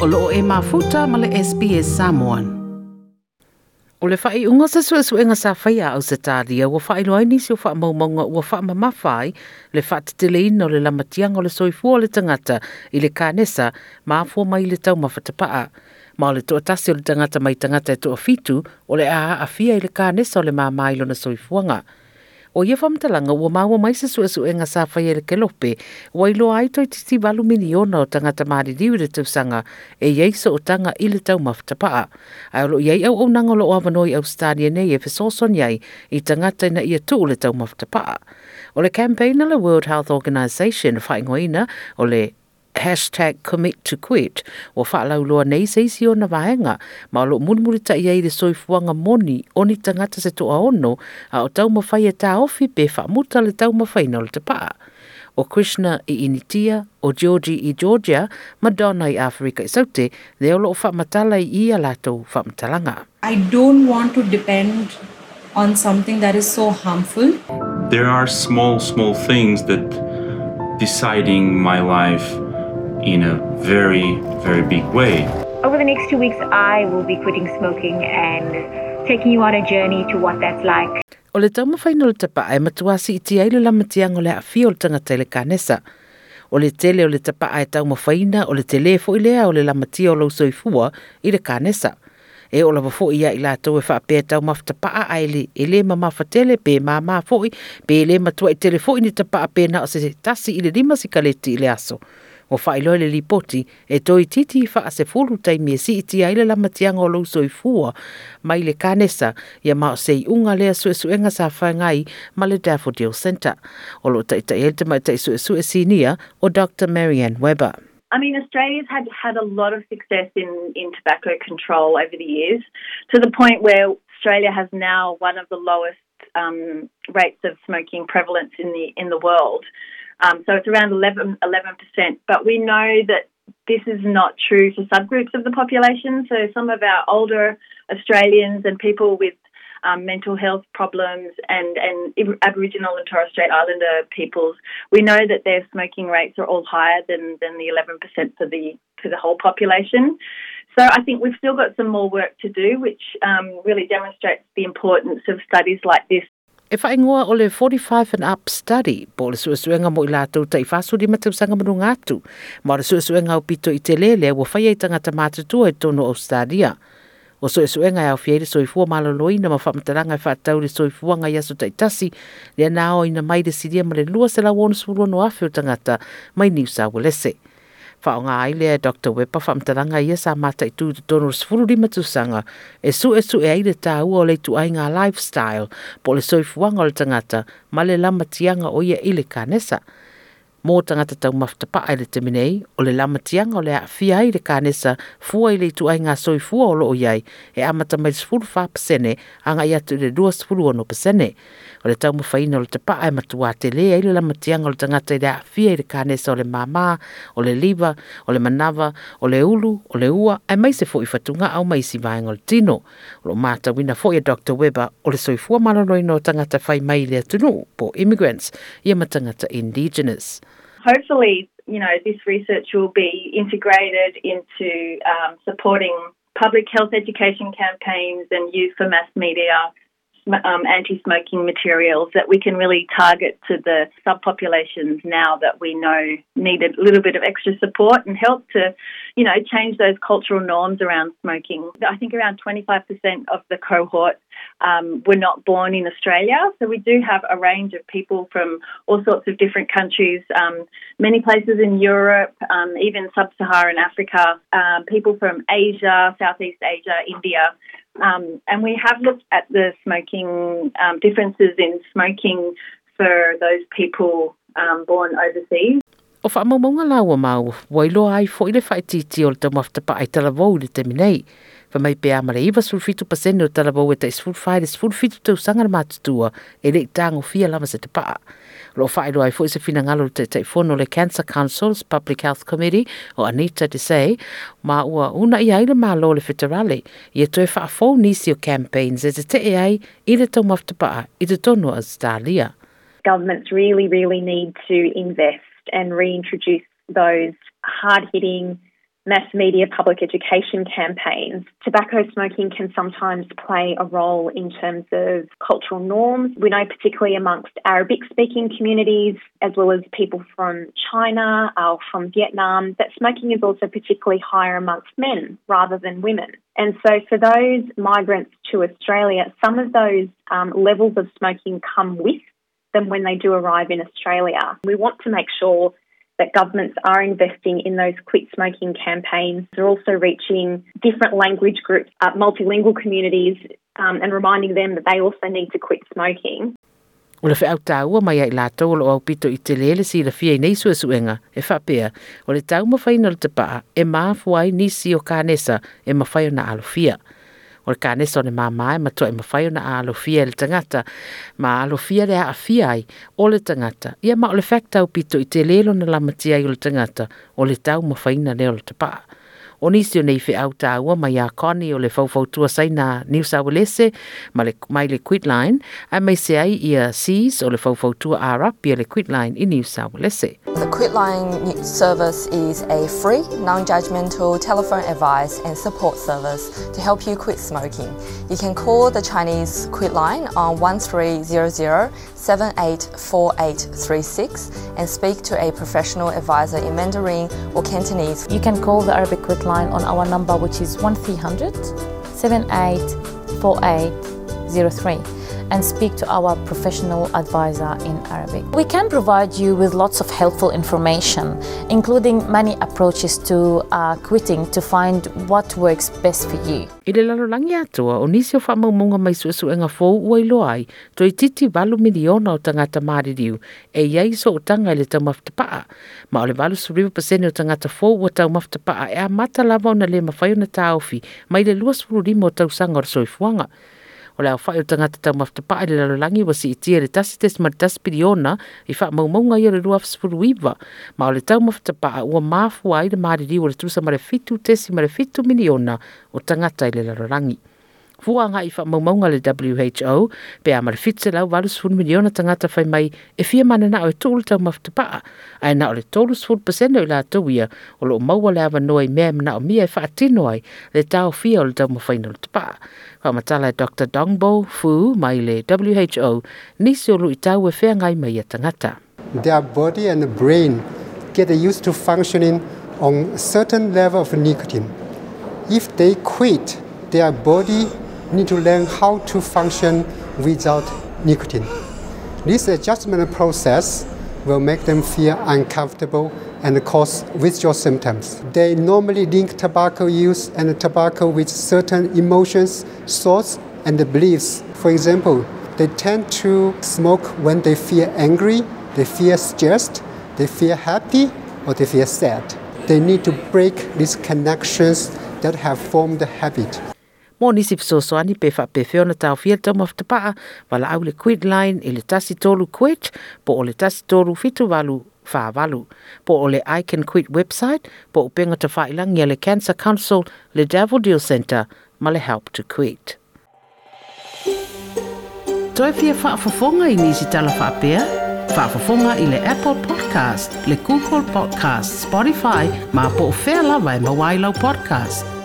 o loo e mafuta ma le SBS Samoan. O le whai unga sa sua suenga sa whaia au sa tāria, ua whai loa nisi o wha maumonga ua wha mamawhai, le wha te tele ina o le lamatianga o le soifua le tangata i le kānesa, ma fua mai le tau mawhatapaa. Ma o le toa tasi o le tangata mai tangata e toa fitu, o le aha a fia i le kānesa o le mā mailo soifuanga. O ia whamtalanga ua maua mai se sua su sa whai ele kelope, ua ilo ai toi titi walu miliona o tangata maari diwi le tausanga e yeisa o tanga i le tau mawhtapaa. Ai olo iei au au nangolo o awanoi au stania nei e fesoson iei i tangata ina ia tu le tau mawhtapaa. O le campaign le World Health Organization whaingoina o le hashtag commit to quit o whaalau loa nei se isi o na vaenga ma lo munmuri ta iei le soifuanga moni o ni tangata se toa ono a o tau mawhai e tā ofi pe whaamuta le tau mawhai na le te paa. O Krishna i Initia, o Georgie i Georgia, Madonna i Afrika i Saute, le o lo whaamatala i ia lato whaamatalanga. I don't want to depend on something that is so harmful. There are small, small things that deciding my life in a very, very big way. Over the next two weeks, I will be quitting smoking and taking you on a journey to what that's like. O le tau mawhaina o le tapa e matuasi i tia ile lamatianga o le awhia o le tangata le kānesa. O le tele o le tapa e tau mawhaina o le tele fo i lea o le lamatia o lau soifua i le kānesa. E o la wafo ia i la tau e whaapea tau mawhtapa a aile e le ma mawhatele pe ma ma fo i pe le matua i tele fo i ni tapa a pe o se tasi i le lima si kaleti i le aso. O whailo le lipoti e toi titi wha se fulu tai mea si iti aile la matianga o lau soifua mai le kanesa ia mao se unga lea sue suenga sa whaingai ma le Daffodil Centre. O lo tai tai elte mai tai sue sue sinia o Dr. Marianne Weber. I mean, Australia's had had a lot of success in, in tobacco control over the years, to the point where Australia has now one of the lowest um, rates of smoking prevalence in the in the world. Um, so it's around 11 percent. But we know that this is not true for subgroups of the population. So some of our older Australians and people with um, mental health problems and, and Aboriginal and Torres Strait Islander peoples, we know that their smoking rates are all higher than, than the 11% for the, for the whole population. So I think we've still got some more work to do, which um, really demonstrates the importance of studies like this E whaingoa o le 45 and up study, po le suesuenga mo i lātou ta i whasu di matausanga manu ngātu, ma le suesuenga o pito i te lele, wa whai i tangata mātutua e tono Australia. O suesuenga au fiere soifua maloloi na mawhamataranga e whaatau le soifua ngai aso taitasi, le nao ina mai de siria ma le lua se la wonu suru no afeo tangata mai New South Wales. Whaonga ai lea Dr. Wepa whamtaranga ia sa mata i tūtu tono sfuru lima tusanga e su e su e aile tā ua o le tu ai ngā lifestyle po le soifuanga o le tangata ma le lama tianga o ia ile kānesa. Mō tangata tau mawhtapa ai le teminei, o le lamatianga o le awhia fia ai le kānesa fua i le itu ai ngā soifua o loo iai e amata mai sfuru wha pasene anga i atu le dua sifuru ono pasene o le tau mawhaina o le tapa ai matua te lea i le lamatianga o le tangata i le awhia i le kānesa o le māmā, o le liva, o le manawa, o le ulu, o le ua, ai mai se fo i fatunga au mai si vaenga o le tino. O lo māta wina fo i Dr. Weber o le soifua malaroi no tangata whai mai le atunu po immigrants i ama indigenous. Hopefully, you know, this research will be integrated into um, supporting public health education campaigns and use for mass media um, anti-smoking materials that we can really target to the subpopulations now that we know need a little bit of extra support and help to, you know, change those cultural norms around smoking. I think around 25% of the cohort um, were not born in Australia, so we do have a range of people from all sorts of different countries, um, many places in Europe, um, even sub-Saharan Africa, um, people from Asia, Southeast Asia, India. Um, and we have looked at the smoking um, differences in smoking for those people born overseas. O wha maumaunga laua mau, wailo ai fo i le whaititi o le tamawhtapa ai talavou le te minei. Fa mai pe amare iwa sulfitu pasene o talavou e ta isful whai le sulfitu tau sanga na mātutua e le i tango fia lama se te paa. Lo whaero ai fo i se fina ngalo te te fono le Cancer Council's Public Health Committee o Anita Dessaix ma ua una i aile ma lo le fitarale i e toi wha fo nisi o campaigns e te te e ai i le tau maftapaa i te tono a. Governments really, really need to invest and reintroduce those hard hitting mass media public education campaigns. Tobacco smoking can sometimes play a role in terms of cultural norms. We know, particularly amongst Arabic speaking communities, as well as people from China or from Vietnam, that smoking is also particularly higher amongst men rather than women. And so, for those migrants to Australia, some of those um, levels of smoking come with them when they do arrive in Australia. We want to make sure that governments are investing in those quit smoking campaigns. They're also reaching different language groups, uh, multilingual communities, um, and reminding them that they also need to quit smoking. O le whaau tāua mai ai lātou o au pito i te lele si la fia i nei sua suenga e whapea o le tau mawhaina le te paa e maafuai nisi o kānesa e mawhai o na alofia. O le kanesa o le mamā e matua e mawhai o na le tangata ma alofia le a ai o le tangata ia ma o le whaktau pito i te lelo lamatia i o le tangata o le tau mawhaina o le tapaa. O nisi o nei whi au tā ua mai a koni o le faufau tua sai na New South Wales ma le, mai le quit line a mai se ai i a seas o le faufau tua a rapi le quit line i New South Wales. The Quitline service is a free, non-judgmental telephone advice and support service to help you quit smoking. You can call the Chinese Quitline on 1300 784836 and speak to a professional advisor in Mandarin or Cantonese. You can call the Arabic Quit line on our number, which is 1300 784803 and speak to our professional advisor in Arabic. We can provide you with lots of helpful information, including many approaches to uh, quitting to find what works best for you. I le lalolangi atua, o nisi o whamaumunga mai suesu enga fōu ua i ai, to i titi walu miliona o tangata maririu, e iai so o tanga i le tau maftapaa. Ma o le walu suriwa pasene o tangata fōu ua tau maftapaa, e a mata lava o na le mawhai o na tāofi, mai le luas fururima o tau sanga o soifuanga. O le au o tangata tau mafta pae le lalolangi wasi i le tasi tes ma tasi piriona i wha maumaunga i le rua fsfuru iwa. Ma o le tau mafta ua mafu ai le maari o le tusa ma le fitu tesi ma le fitu miliona o tangata i le lalolangi. Fua nga i wha maumaunga le WHO, pe a marifitse lau walus fun miliona tangata whai mai e fia mana na o e tōlu tau mafta paa. Ai na o le tōlu sfun pasene o la tauia o lo maua le awa noa i mea na o mia e wha atino ai le o le o le tapa. Wha matala e Dr. Dongbo Fu mai le WHO nisi o lu i tau e whea ngai mai tangata. Their body and brain get used to functioning on a certain level of nicotine. If they quit, their body need to learn how to function without nicotine. This adjustment process will make them feel uncomfortable and cause withdrawal symptoms. They normally link tobacco use and tobacco with certain emotions, thoughts, and beliefs. For example, they tend to smoke when they feel angry, they feel stressed, they feel happy, or they feel sad. They need to break these connections that have formed the habit. Mo nisi fesoasoani pe whapewheo na tau fia tau mawhtapaa, wala au le quid line i le tasi tolu quit, po o le tasi tolu fitu walu whāwalu. Po o le I Can Quit website, po o penga ta whailangi le Cancer Council, le Daffodil Centre, ma le Help to Quit. Toi fia whaafafonga i nisi tala whaapea? Whaafafonga i le Apple Podcast, le Google Podcast, Spotify, ma po o whea lawa e mawailau podcast.